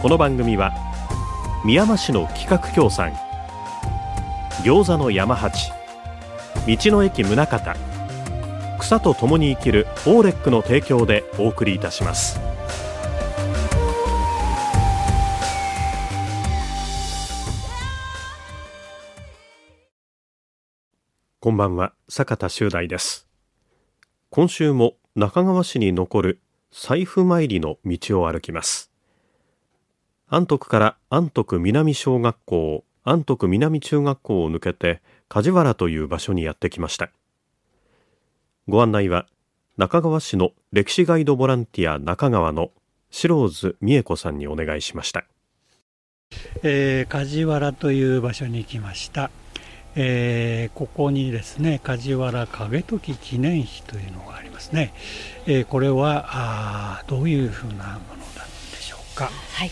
この番組は宮間市の企画協賛餃子の山八道の駅宗像草と共に生きるオーレックの提供でお送りいたします。こんばんは坂田修大です。今週も中川市に残る財布参りの道を歩きます。安徳から安徳南小学校安徳南中学校を抜けて梶原という場所にやってきました。ご案内は中川市の歴史ガイドボランティア中川の白津美恵子さんにお願いしました、えー、梶原という場所に来ました。えー、ここにですね梶原景時記念碑というのがありますね、えー、これはあどういうふうなものなんでしょうか？はい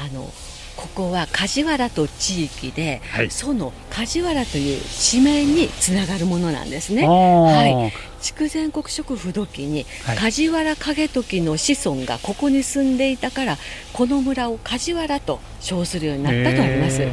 あのここは梶原と地域で、はい、その梶原という地名につながるものなんですね。はい、筑前国食不土器に、梶原景時の子孫がここに住んでいたからこの村を梶原と称するようになったとあります。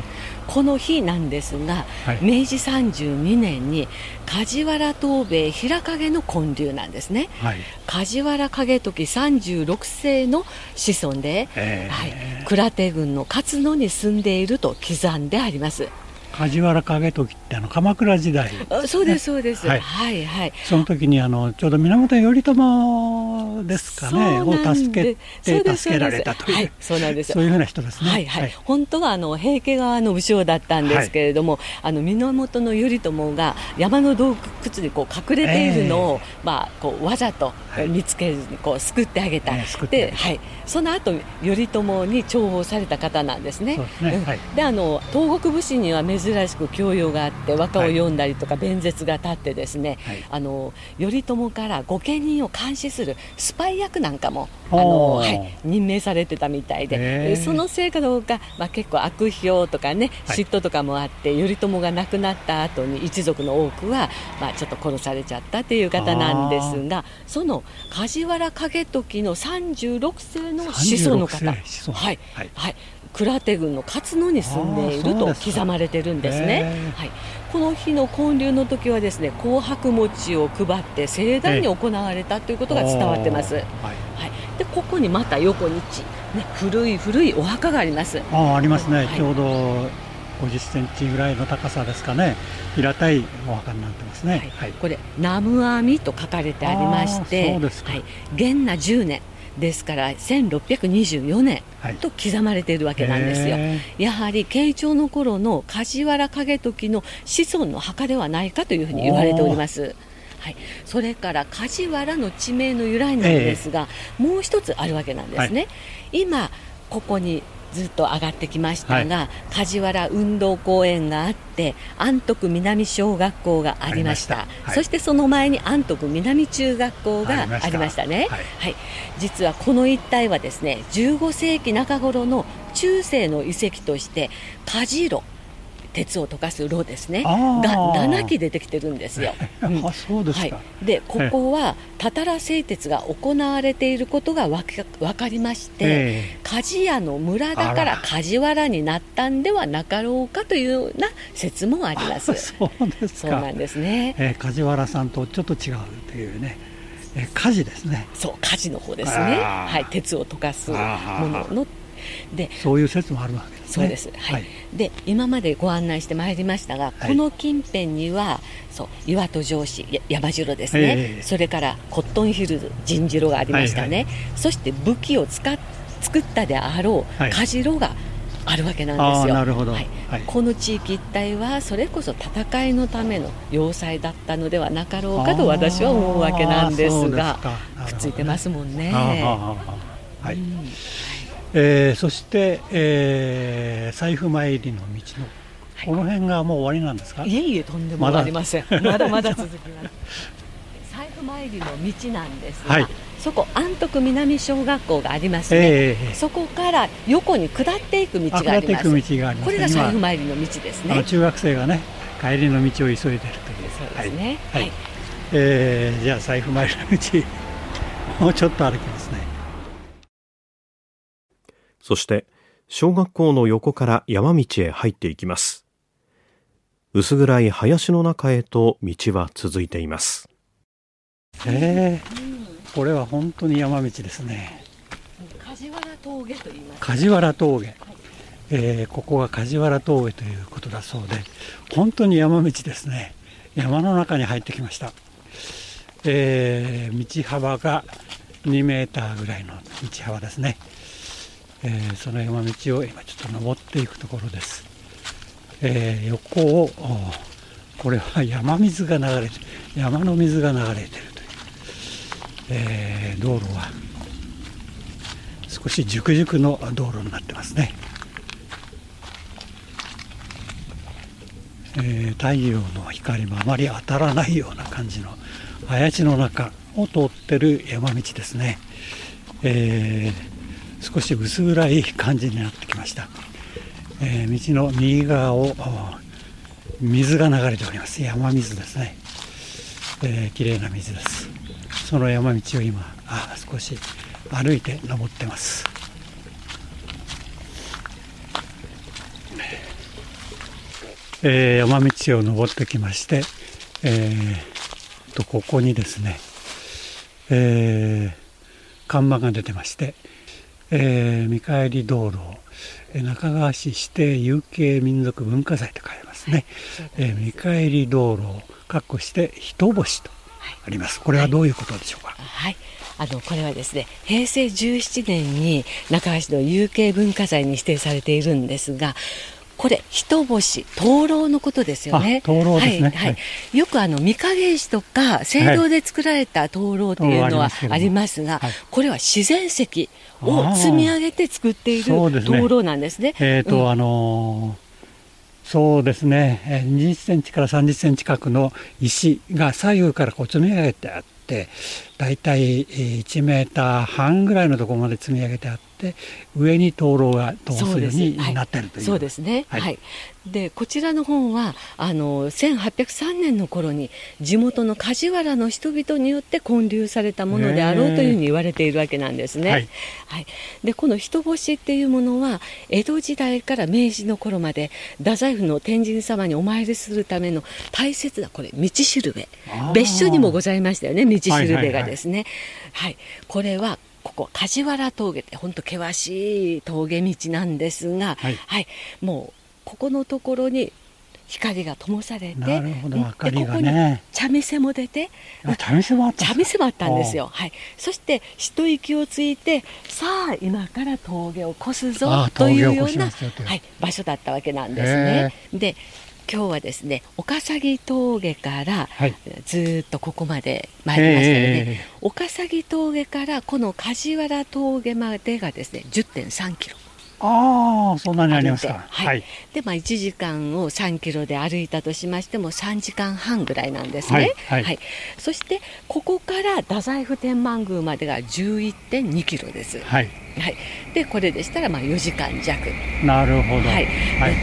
この日なんですが、はい、明治32年に梶原東兵衛平影の建立なんですね、はい、梶原景時36世の子孫で、えー、はい、倉手郡の勝野に住んでいると刻んであります。梶原景時あの鎌倉時代、ね、そうですそうです、はい、はいはい。その時にあのちょうど源頼朝ですかね。を助けて助けられたという、はい、そうなんです。そういうふうな人ですね。はいはい、はい、本当はあの平家側の武将だったんですけれども、はい、あの源頼朝が山の洞窟にこう隠れているのを、えー、まあこうわざと見つけずにこう救ってあげた、ではい。その後頼朝に重宝された方なんですね。で、ね。はい、あの東国武士には珍しく教養があって和歌を読んだりとか弁舌が立ってですね、はい、あの頼朝から御家人を監視するスパイ役なんかもあの、はい、任命されてたみたいでそのせいかどうか、まあ、結構悪評とかね嫉妬とかもあって、頼朝が亡くなった後に一族の多くは、まあ、ちょっと殺されちゃったという方なんですがその梶原景時の36世の子孫の方はい、はい、はい。倉手郡の勝野に住んでいると刻まれてるんですね。はい、この日の建立の時はですね紅白餅を配って盛大に行われたということが伝わってます。はい、はい、でここにまた横にち、ね、古い古いお墓があります。あありますね、はい、ちょうど50センチぐらいの高さですかね。平たいお墓になってますね、はい、これ南無阿弥と書かれてありましてはい、元那10年ですから1624年と刻まれているわけなんですよ、はい、やはり慶長の頃の梶原景時の子孫の墓ではないかというふうに言われております。はい、それから梶原の地名の由来なんですが、えー、もう一つあるわけなんですね、はい、今ここにずっと上がってきましたが、はい、梶原運動公園があって安徳南小学校がありました、はい、そしてその前に安徳南中学校がありました。ね、はい、はい、実はこの一帯はですね15世紀中頃の中世の遺跡として梶路鉄を溶かす炉ですね。が7基出てきてるんですよ。うん、そうですはい、でここはたたら製鉄が行われていることがわかかりまして、鍛冶屋の村だから梶原になったんではなかろうかというような説もあります。そうですそうなんですね、えー、梶原さんとちょっと違うというね。え火事ですね。そう火事の方ですね。はい鉄を溶かすもののでそういう説もあるわけですね。そうです、はい、はい、で今までご案内してまいりましたが、この近辺にはそう岩戸城市山城ですね、えー、それからコットンヒルズ陣次郎がありましたね、はいはい、そして武器を使っ作ったであろう火城があるわけなんですよ。なるほど、はい。はい、この地域一帯はそれこそ戦いのための要塞だったのではなかろうかと私は思うわけなんですがくっついてますもんね。はい、えー、そして、えー、財布参りの道のこの辺がもう終わりなんですか、いえいえとんでもありません。まだまだ 続きます。財布参りの道なんですが、はい、そこ安徳南小学校がありますね、えー、そこから横に下っていく道があります、ね、これが財布参りの道ですね。中学生がね帰りの道を急いでるというそうですね。はい、はい、えー、じゃあ財布参りの道もうちょっと歩きますねそして小学校の横から山道へ入っていきます。薄暗い林の中へと道は続いています。えー、これは本当に山道ですね。梶原峠と言います。梶原峠、えー、ここが梶原峠ということだそうで本当に山道ですね。山の中に入ってきました、えー、道幅が2メーターぐらいの道幅ですね、えー、その山道を今ちょっと登っていくところです、えー、横をこれは山水が流れて山の水が流れてるという、えー、道路は少し熟熟の道路になってますね、えー、太陽の光もあまり当たらないような感じの林地の中を通ってる山道ですね、えー、少し薄暗い感じになってきました、えー、道の右側を水が流れております。山水ですね、えー、綺麗な水です。その山道を今あ少し歩いて登ってます。えー、山道を登ってきまして、えー、とここにですねえー、看板が出てまして、えー、見返り道路中川市指定有形民族文化財と書いてますね、えー、見返り道路を括弧して人星とあります、これはどういうことでしょうか、はい、あのこれはですね平成17年に中川市の有形文化財に指定されているんですがこれ一星灯籠のことですよね。灯籠ですね。はい、はい、よくあの御影石とか青銅で作られた灯籠というのはありますが、はい、これは自然石を積み上げて作っている灯籠なんですね。すねえっ、ー、と、うん、あのーそうですね、20センチから30センチ角の石が左右からこう積み上げてあって、だいたい1メーター半ぐらいのところまで積み上げてあって、上に灯籠が通すようになってるという。そうですね、はい、はい、でこちらの本はあの1803年の頃に地元の梶原の人々によって建立されたものであろうというふうに言われているわけなんですね。はい、はい、でこの人干しっていうものは江戸時代から明治の頃まで太宰府の天神様にお参りするための大切なこれ道しるべ。別所にもございましたよね道しるべがですね。はい、はい、これはここ梶原峠って本当険しい峠道なんですが、はい、はい、もうここのところに光が灯されて、なるほど、明かりがね、茶店も出て、茶店もあった茶店もあったんですよ。はい。そして一息をついて、さあ今から峠を越すぞというようなはい、場所だったわけなんですね。で、今日はですね岡崎峠からずっとここまで参りましたよね、岡崎峠からこの梶原峠までがですね10.3キロ。ああそんなにありますか。はい、はい、でまあ1時間を3キロで歩いたとしましても3時間半ぐらいなんですね、はい、はい。はい、そしてここから太宰府天満宮までが11.2キロです、はいはい、でこれでしたらまあ4時間弱。なるほど、はい。はい、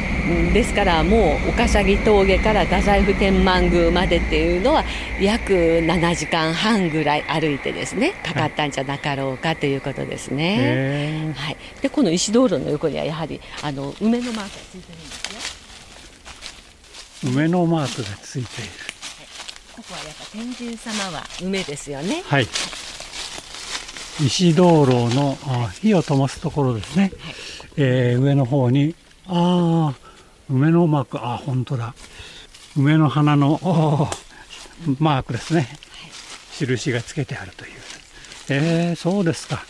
ですからもう岡崎峠から太宰府天満宮までっていうのは約7時間半ぐらい歩いてですねかかったんじゃなかろうかということですね、はい、でこの石道路の横にはやはりあの梅のマークがついてるんですよ。梅のマークがついている、はい、ここはやっぱ天神様は梅ですよね。はい石灯籠の火を灯すところですね、はい、えー、上の方にああ梅のマークあ本当だ。梅の花のマークですね、はい、印がつけてあるという。えー、そうですか、はい、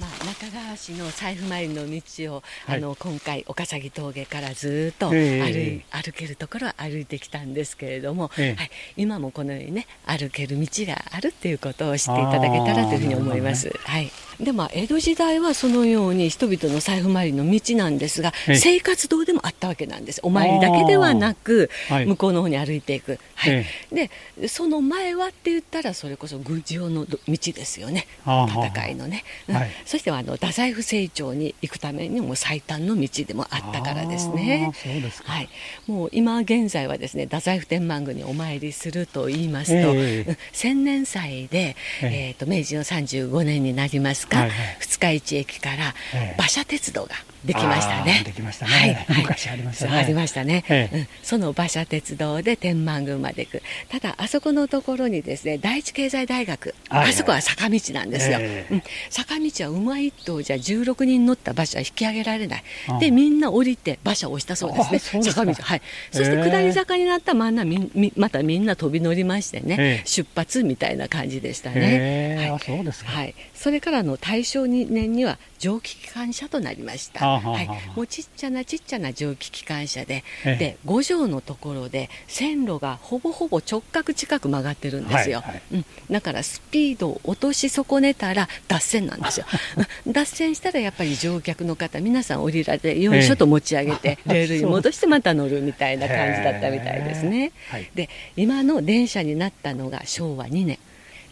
まあ、中川市の財布参りの道を、はい。あの今回岡崎峠からずっと歩,、ええ。歩けるところを歩いてきたんですけれども、ええ。はい、今もこのようにね歩ける道があるっていうことを知っていただけたらというふうに思います。はい。でまあ江戸時代はそのように人々の財布参りの道なんですが、ええ。生活道でもあったわけなんです。お参りだけではなく、はい。向こうの方に歩いていく。はい。えでその前はって言ったらそれこそ軍事用の道ですよね。戦いのね、うん。はいそしてあの太宰府成長に行くためにも最短の道でもあったからですね。ですか。はい、もう今現在はですね太宰府天満宮にお参りすると言いますと、ええ。うん千年祭で、ええ。えーと明治の35年になりますか、はいはい。二日市駅からええ。馬車鉄道ができましたね。できましたねはいはい昔ありましたねありましたね。ええうんその馬車鉄道で天満宮まで行く。ただあそこのところにですね第一経済大学、あそこは坂道なんですよ。ええうん坂道は馬一頭じゃ16人乗った馬車は引き上げられない。でみんな降りて馬車を押したそうですね。坂道はい。そして下り坂になった真ん中みみまたみんな飛び乗りましてね、ええ出発みたいな感じでしたね。はいあそうですか。はい、それからの大正2年には蒸気機関車となりました、はあはあはあはい、もうちっちゃなちっちゃな蒸気機関車で,、ええ。で5畳のところで線路がほぼほぼ直角近く曲がってるんですよ、はいはい。うん、だからスピードを落とし損ねたら脱線なんですよ。うん。脱線したらやっぱり乗客の方皆さん降りられてよいしょと持ち上げて、ええレールに戻してまた乗るみたいな感じだったみたいですね。はい。で今の電車になったのが昭和2年。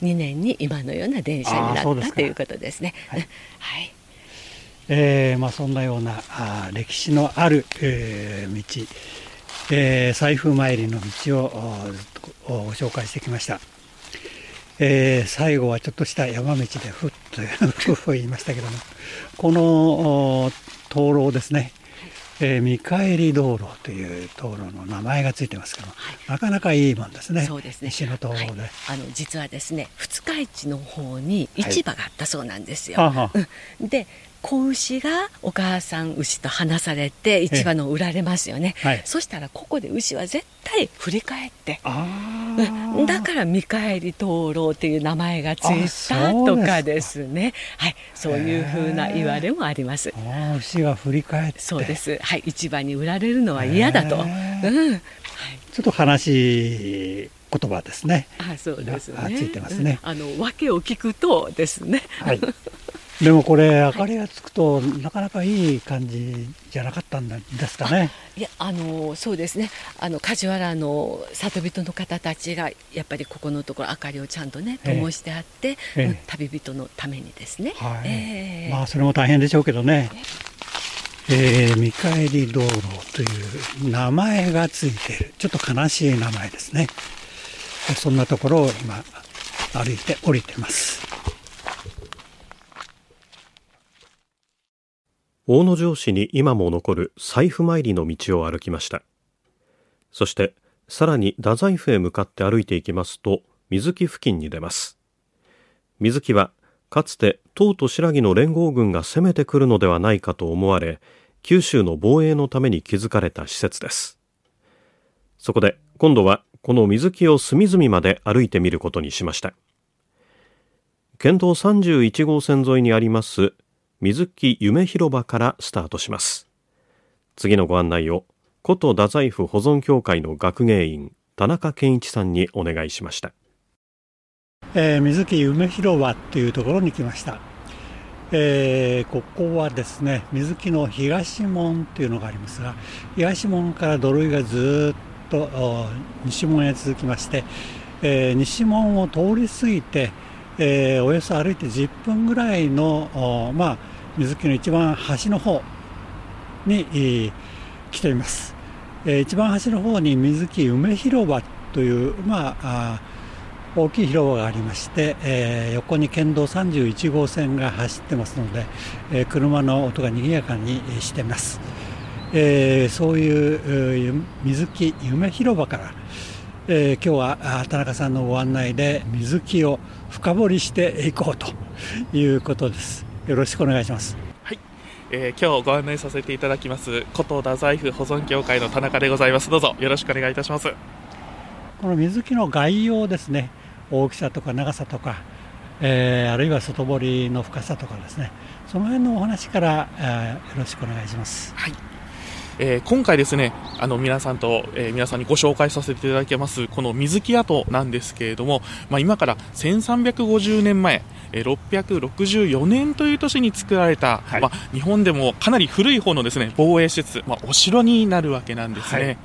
2年に今のような電車になったということですね。はい。はいえーまあ、そんなようなあー歴史のある、えー道、えー財布参りの道をおずっとごご紹介してきました、えー最後はちょっとした山道でふっとふっふ言いましたけどもこのお灯籠ですね、えー見返り道路という道路の名前がついてますけども、なかなかいいもんですね。そうですね。石の灯籠で、はい。あの実はですね、二日市の方に市場があったそうなんですよ。はあはあ。うん。で、子牛がお母さん牛と離されて市場の売られますよね。はいそしたらここで牛は絶対振り返って。だから見返り灯籠っていう名前がついあたとかですね。はい、そういうふうな言われもあります。牛が振り返ってそうです。はい、市場に売られるのは嫌だと。うん。はい。ちょっと悲しい言葉ですね。あ、そうですね。あついてますねうんあの訳を聞くとですね。はい。でもこれ明かりがつくとなかなかいい感じじゃなかったんですかね。いやあのそうですねあの梶原の里人の方たちがやっぱりここのところ明かりをちゃんとねええ灯してあって、ええうん旅人のためにですね、はい。ええまあそれも大変でしょうけどね。えー見返り道路という名前がついているちょっと悲しい名前ですね。そんなところを今歩いて降りてます。大野城市に今も残る財布参りの道を歩きました。そしてさらに太宰府へ向かって歩いていきますと水木付近に出ます。水木はかつて唐と新羅の連合軍が攻めてくるのではないかと思われ九州の防衛のために築かれた施設です。そこで今度はこの水木を隅々まで歩いてみることにしました。県道31号線沿いにあります水木夢広場からスタートします。次のご案内を古都太宰府保存協会の学芸員田中健一さんにお願いしました。えー水木夢広場というところに来ました、えーここはですね水木の東門というのがありますが東門から土塁がずっと西門へ続きまして、えー西門を通り過ぎて、えーおよそ歩いて10分ぐらいのまあ水木の一番端の方に、えー来ています、えー一番端の方に水木梅広場というまああ大きい広場がありまして、えー横に県道31号線が走ってますので、えー車の音が賑やかにしています、えーそういう水木夢広場から、えー今日はあ田中さんのご案内で水木を深掘りしていこうということです。よろしくお願いします。えー今日ご案内させていただきます。古都太宰府保存協会の田中でございます。どうぞよろしくお願いいたします。この水木の概要ですね。大きさとか長さとか、えー、あるいは外堀の深さとかですね。その辺のお話から、えー、よろしくお願いします。はいえー、今回ですね、あの皆さんと、えー、皆さんにご紹介させていただきます、この水木跡なんですけれども、まあ、今から1350年前、えー、664年という年に作られた、はい、まあ、日本でもかなり古い方のですね防衛施設、まあ、お城になるわけなんですね。はい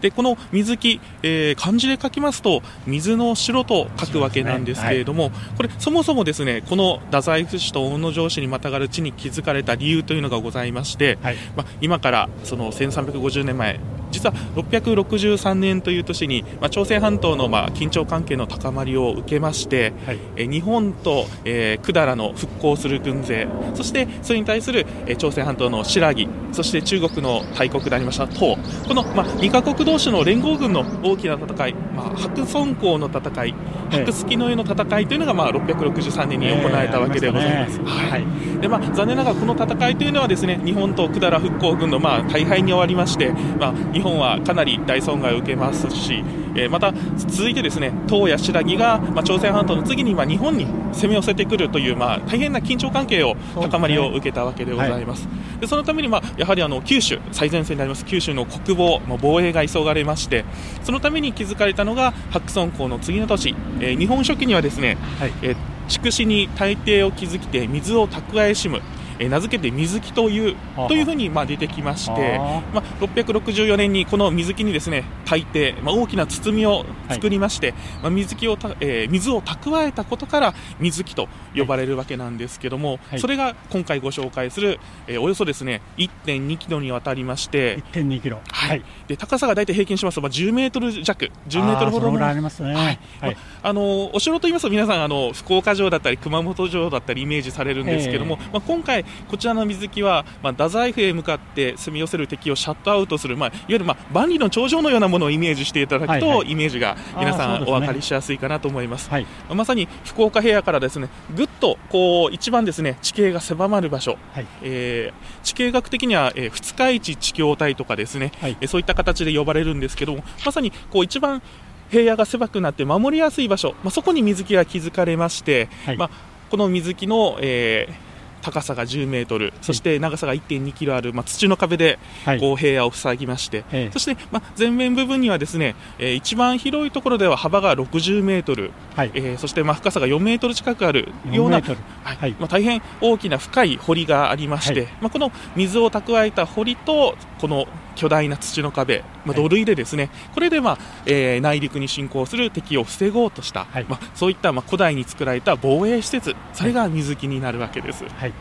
でこの水木、えー、漢字で書きますと水の城と書くわけなんですけれども、ね。はい、これそもそもですねこの太宰府市と大野城市にまたがる地に築かれた理由というのがございまして、はい、まあ、今からその1350年前実は663年という年に、まあ、朝鮮半島のまあ緊張関係の高まりを受けまして、はい、え日本と、えー、百済の復興する軍勢そしてそれに対する、えー、朝鮮半島の新羅そして中国の大国でありました唐この、まあ、2カ国同士の連合軍の大きな戦い、まあ、白村江の戦い白月の湯の戦いというのが、まあ、663年に行われたわけでございます。はい。でまあ、残念ながらこの戦いというのはですね日本と百済復興軍の、まあ、大敗に終わりまして、まあ、日本はかなり大損害を受けますし、えー、また続いてですね唐や新羅が、まあ、朝鮮半島の次に、まあ、日本に攻め寄せてくるという、まあ、大変な緊張関係を高まりを受けたわけでございます。そ、ねはい、でそのために、まあ、やはりあの九州最前線であります九州の国防、まあ、防衛が急がれましてそのために築かれたのが白村江の次の年、えー、日本書紀にはですね、はい、えー筑紫に大抵を築きて水を蓄えしむえ名付けて水木というというふうにまあ出てきまして、まあ、664年にこの水城にですね大抵、まあ、大きな包みを作りまして、はい、まあ、水城をた、えー、水を蓄えたことから水城と呼ばれるわけなんですけども、はい、それが今回ご紹介する、えー、およそですね1.2キロにわたりまして1.2キロ、はい、で高さが大体平均しますと、まあ、10メートル弱10メートルほどのありますね、はい。まあ、あのお城といいますと皆さんあの福岡城だったり熊本城だったりイメージされるんですけども、えー、まあ、今回こちらの水城は、まあ、太宰府へ向かって攻め寄せる敵をシャットアウトする、まあ、いわゆる、まあ、万里の長城のようなものをイメージしていただくと、はいはい、イメージが皆さんお分かりしやすいかなと思います、はい、まさに福岡平野からですねぐっとこう一番ですね地形が狭まる場所、はい、えー、地形学的には、えー、二日市地境帯とかですね、はい、えそういった形で呼ばれるんですけどもまさにこう一番平野が狭くなって守りやすい場所、まあ、そこに水木が築かれまして、はい、まあ、この水木の、えー高さが10メートル、そして長さが1.2キロある、まあ、土の壁でこう平野を塞ぎまして、はい、そして、まあ、前面部分にはですね、えー、一番広いところでは幅が60メートル、はい、えー、そしてまあ深さが4メートル近くあるような、はい。まあ、大変大きな深い堀がありまして、まあ、この水を蓄えた堀とこの巨大な土の壁、まあ、土塁でですね、はい、これで、まあえー、内陸に侵攻する敵を防ごうとした、はい、まあ、そういった、まあ、古代に作られた防衛施設、それが水木になるわけです。はい。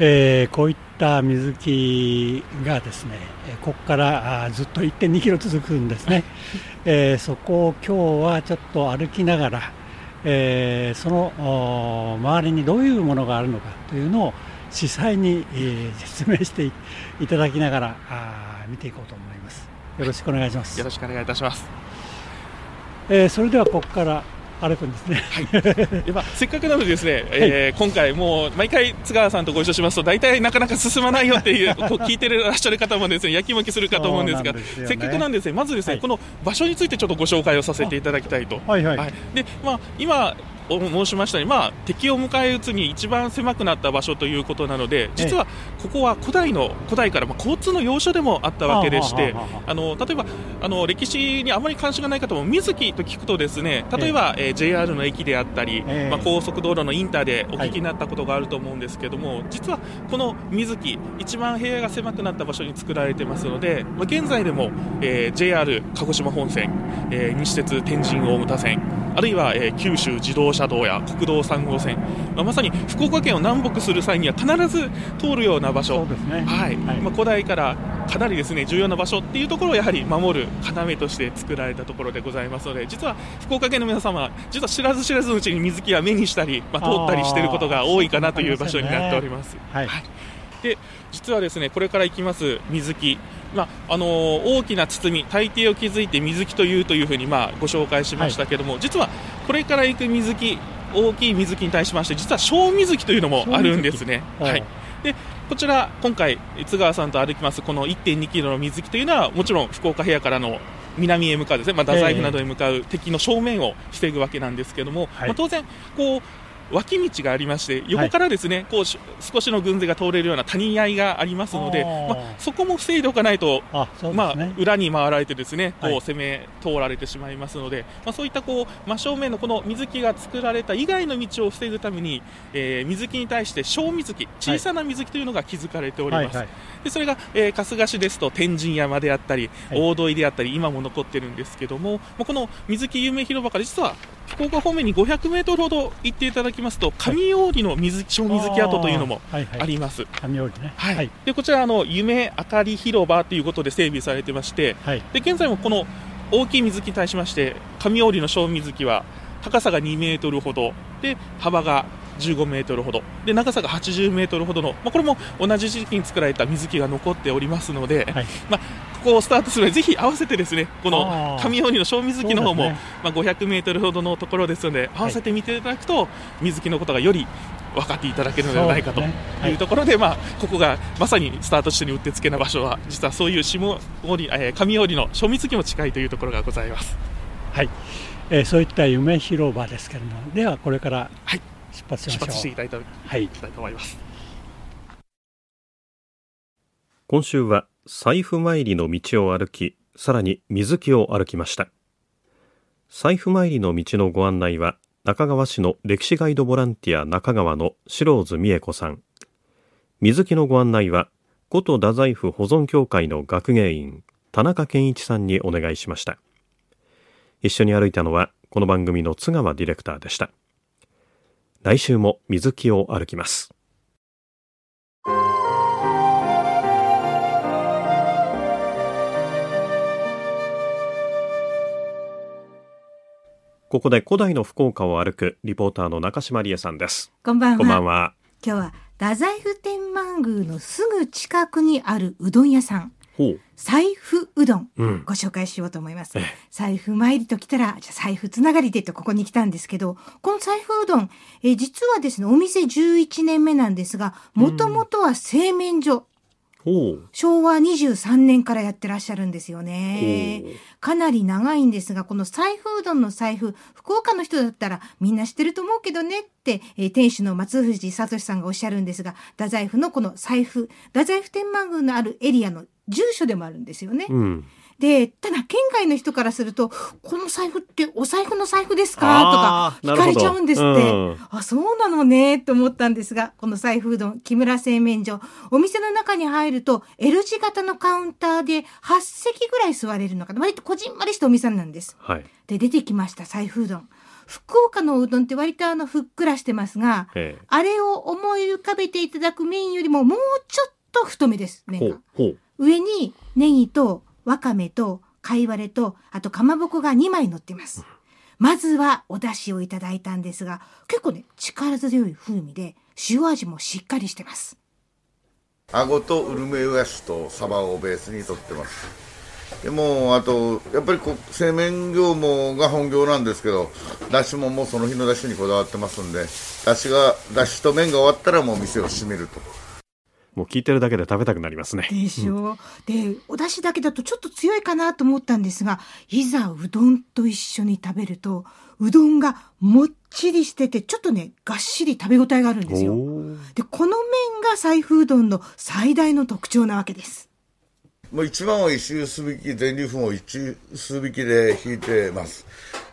えー、こういった水木がですねここからあずっと1.2キロ続くんですね、えー、そこを今日はちょっと歩きながら、えー、その周りにどういうものがあるのかというのを実際に、えー、説明していただきながら あ見ていこうと思います。よろしくお願いします。よろしくお願いいたします、えー、それではここから歩くんですね、はい、まあ、せっかくなのでですね、はい、えー、今回もう毎回津川さんとご一緒しますと大体なかなか進まないよっていうこう聞いてらっしゃる方もですねやきもきするかと思うんですが、ね、せっかくなんですねまずですね、はい、この場所についてちょっとご紹介をさせていただきたいと。はい。はい、でまあ、今申しましたように、まあ、敵を迎え撃つに一番狭くなった場所ということなので実はここは古代の古代から、まあ、交通の要所でもあったわけでしてあの例えばあの歴史にあまり関心がない方も水木と聞くとですね例えば、えー、JR の駅であったり、まあ、高速道路のインターでお聞きになったことがあると思うんですけども、実はこの水木一番部屋が狭くなった場所に作られてますので、まあ、現在でも、えー、JR 鹿児島本線、えー、西鉄天神大牟田線あるいは、えー、九州自動車道や国道3号線、まあ、まさに福岡県を南北する際には必ず通るような場所、ね、はい、はい、まあ、古代からかなりですね重要な場所っていうところをやはり守る要として作られたところでございますので実は福岡県の皆様実は知らず知らずのうちに水木は目にしたり、まあ、通ったりしていることが多いかなという場所になっております。はい、はいで実はですねこれから行きます水木まあ、あのー、大きな包み、大抵を築いて水木というというふうに、まあ、ご紹介しましたけども、はい、実はこれから行く水木、大きい水木に対しまして、実は小水木というのもあるんですね。はい、でこちら、今回、津川さんと歩きますこの1.2キロの水木というのは、もちろん福岡平からの南へ向かうですね、まあ、太宰府などへ向かう敵の正面を防ぐわけなんですけども、はい、まあ、当然こう脇道がありまして横からですね、はい、こう少しの軍勢が通れるような谷合がありますので、まあ、そこも防いでおかないと、ね、まあ、裏に回られてですねこう攻め通られてしまいますので、まあ、そういったこう真正面のこの水木が作られた以外の道を防ぐために、えー、水木に対して小水木小さな水木というのが築かれております、はい、でそれが、えー、春日市ですと天神山であったり、大土井であったり今も残ってるんですけども、この水木有名広場から実は福岡方面に500メートルほど行っていただきますと上大利の水小水木跡というのもあります。上大利ね。はい。でこちらあの夢あかり広場ということで整備されてまして、はい、で現在もこの大きい水木に対しまして上大利の小水木は高さが2メートルほどで幅が15メートルほど。で長さが80メートルほどの、まあ、これも同じ時期に作られた水木が残っておりますので、はい、まあ、ここをスタートするのでぜひ合わせてですねこの上大仁の小水木の方も、ね、まあ、500メートルほどのところですので合わせて見ていただくと、水木のことがより分かっていただけるのではないかとい。うところで、まあ、ここがまさにスタート地点にうってつけな場所は実はそういう下織、えー、上織の小水木も近いというところがございます。はい、えー、そういった夢広場ですけれどもではこれから出発しましょう、出発していただいた,、はい、たいと思います。今週は財布参りの道を歩きさらに水木を歩きました。財布参りの道のご案内は中川市の歴史ガイドボランティア中川の白津美恵子さん。水木のご案内は古都太宰府保存協会の学芸員田中健一さんにお願いしました。一緒に歩いたのはこの番組の津川ディレクターでした来週も水木を歩きます。ここで古代の福岡を歩くリポーターの中島理恵さんです。こんばんは。こんばんは。今日は太宰府天満宮のすぐ近くにあるうどん屋さん財布うどん、ご紹介しようと思います。うん、財布参りと来たら、じゃ財布つながりでとここに来たんですけど、この財布うどん、え実はですね、お店11年目なんですが、もともとは製麺所。昭和23年からやってらっしゃるんですよね。かなり長いんですが、この財布うどんの財布、福岡の人だったらみんな知ってると思うけどねって、えー、店主の松藤聡さんがおっしゃるんですが、太宰府のこの財布、太宰府天満宮のあるエリアの住所でもあるんですよね。うんで、ただ県外の人からすると、この財布ってお財布の財布ですか？とか聞かれちゃうんですって。うん、あ、そうなのねと思ったんですが、この財布うどん、木村製麺所、お店の中に入ると L 字型のカウンターで8席ぐらい座れるのかな。割とこじんまりしたお店なんです。はい、で、出てきました、財布うどん。福岡のうどんって割とあのふっくらしてますが、あれを思い浮かべていただく麺よりももうちょっと太めです、麺が。上にネギとわかめと貝割れと、あとかまぼこが2枚乗ってます。まずはお出汁をいただいたんですが、結構ね、力強い風味で、塩味もしっかりしてます。顎とウルメウヤシとサバをベースにとってます。でもあとやっぱりこう製麺業もが本業なんですけどだしももうその日のだしにこだわってますんでだしがだしと麺が終わったらもう店を閉めるともう聞いてるだけで食べたくなりますね。でしょう。うん、で、お出汁だけだとちょっと強いかなと思ったんですが、いざうどんと一緒に食べると、うどんがもっちりしてて、ちょっとね、がっしり食べ応えがあるんですよ。で、この麺が財布うどんの最大の特徴なわけです。もう一番は石臼引き、全粒粉を一臼引きで引いてます。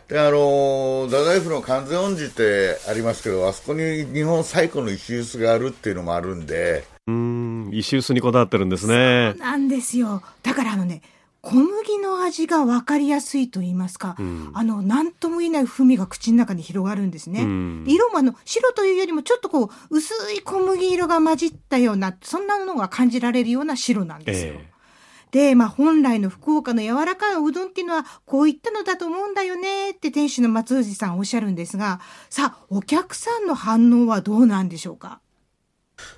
で、あの、太宰府の完全恩寺ってありますけど、あそこに日本最古の石臼があるっていうのもあるんで、うん、石臼にこだわってるんですね。そうなんですよ。だからあのね、小麦の味が分かりやすいと言いますか、うん、あの、なんとも言えない風味が口の中に広がるんですね。うん、色もあの、白というよりもちょっとこう、薄い小麦色が混じったような、そんなのが感じられるような白なんですよ。えーで、まあ本来の福岡の柔らかいおうどんっていうのはこういったのだと思うんだよねって店主の松藤さんおっしゃるんですが、さあ、お客さんの反応はどうなんでしょうか？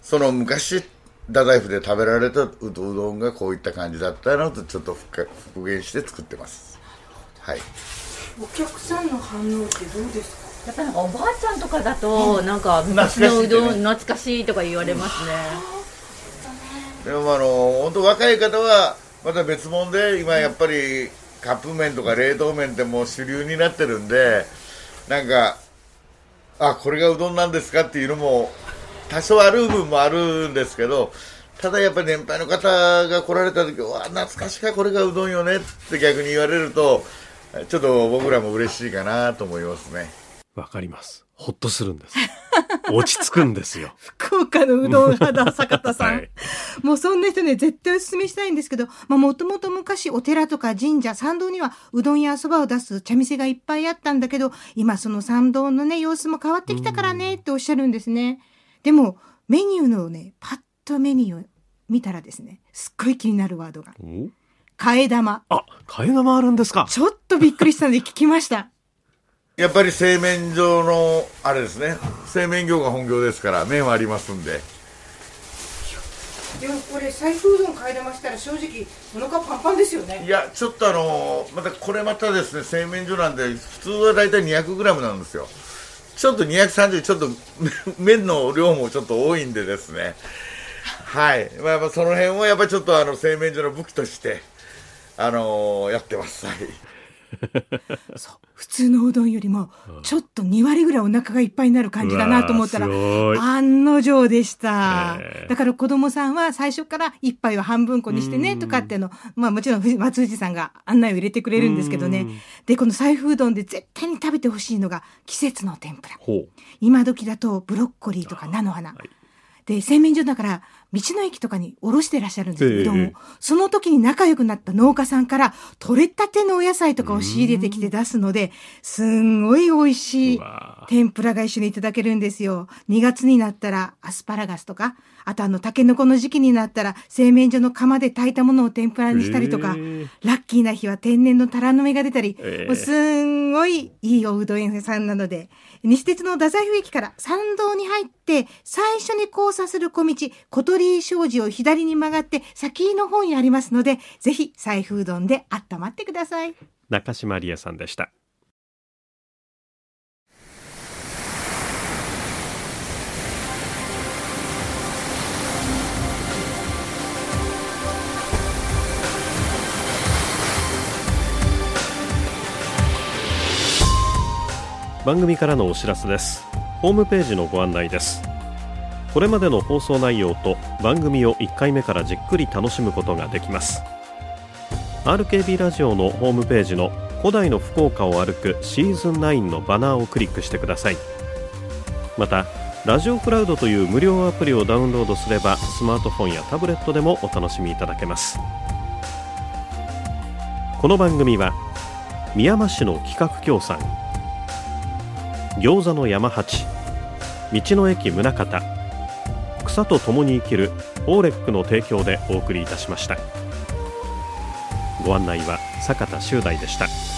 その昔太宰府で食べられたうどんがこういった感じだったのとちょっと復元して作ってます。はい。お客さんの反応ってどうですか？やっぱなんかおばあちゃんとかだと、なんか昔のうどん懐かしいとか言われますね、でもあの本当若い方はまた別物で今やっぱりカップ麺とか冷凍麺ってもう主流になってるんでなんかあこれがうどんなんですかっていうのも多少ある部分もあるんですけどただやっぱり年配の方が来られた時は懐かしかこれがうどんよねって逆に言われるとちょっと僕らも嬉しいかなと思いますね。わかります。ほっとするんです。落ち着くんですよ。福岡のうどん派だ坂田さん、はい、もうそんな人ね絶対お勧めしたいんですけどもともと昔お寺とか神社参道にはうどんやそばを出す茶店がいっぱいあったんだけど今その参道のね様子も変わってきたからねっておっしゃるんですねでもメニューのねパッとメニューを見たらですねすっごい気になるワードが。替え玉。あ替え玉あるんですか？ちょっとびっくりしたので 聞きました。やっぱり製麺所のあれですね。製麺業が本業ですから麺はありますんで。でもこれ財布うどん買い玉したら正直お腹パンパンですよね。いやちょっとあのまたこれまたですね製麺所なんで普通は大体 200g なんですよちょっと230ちょっと 麺の量もちょっと多いんでですね。はい、まあ、やっぱその辺をやっぱりちょっとあの製麺所の武器としてあのー、やってます。はい。そう。普通のうどんよりもちょっと2割ぐらいお腹がいっぱいになる感じだなと思ったら案の定でした、だから子供さんは最初から一杯は半分こにしてねとかっていうのまあもちろん松藤さんが案内を入れてくれるんですけどね。でこの財布うどんで絶対に食べてほしいのが季節の天ぷら。今時だとブロッコリーとか菜の花、はいで、製麺所だから、道の駅とかにおろしてらっしゃるんです。けども、その時に仲良くなった農家さんから、取れたてのお野菜とかを仕入れてきて出すので、すんごい美味しい天ぷらが一緒にいただけるんですよ。2月になったらアスパラガスとか、あとあの、タケノコの時期になったら、製麺所の釜で炊いたものを天ぷらにしたりとか、ラッキーな日は天然のタラの芽が出たり、もうすんごいいいおうどん屋さんなので、西鉄の太宰府駅から参道に入って、最初に交差する小道、小鳥居商事を左に曲がって、先の方にありますので、ぜひ、財布うどんで温まってください。中島理恵さんでした。番組からのお知らせです。ホームページのご案内です。これまでの放送内容と番組を1回目からじっくり楽しむことができます。RKB ラジオのホームページの古代の福岡を歩くシーズン9のバナーをクリックしてください。またラジオクラウドという無料アプリをダウンロードすればスマートフォンやタブレットでもお楽しみいただけます。この番組は宮山市の企画協賛餃子の山八。道の駅宗像。草と共に生きるオーレックの提供でお送りいたしました。ご案内は坂田修大でした。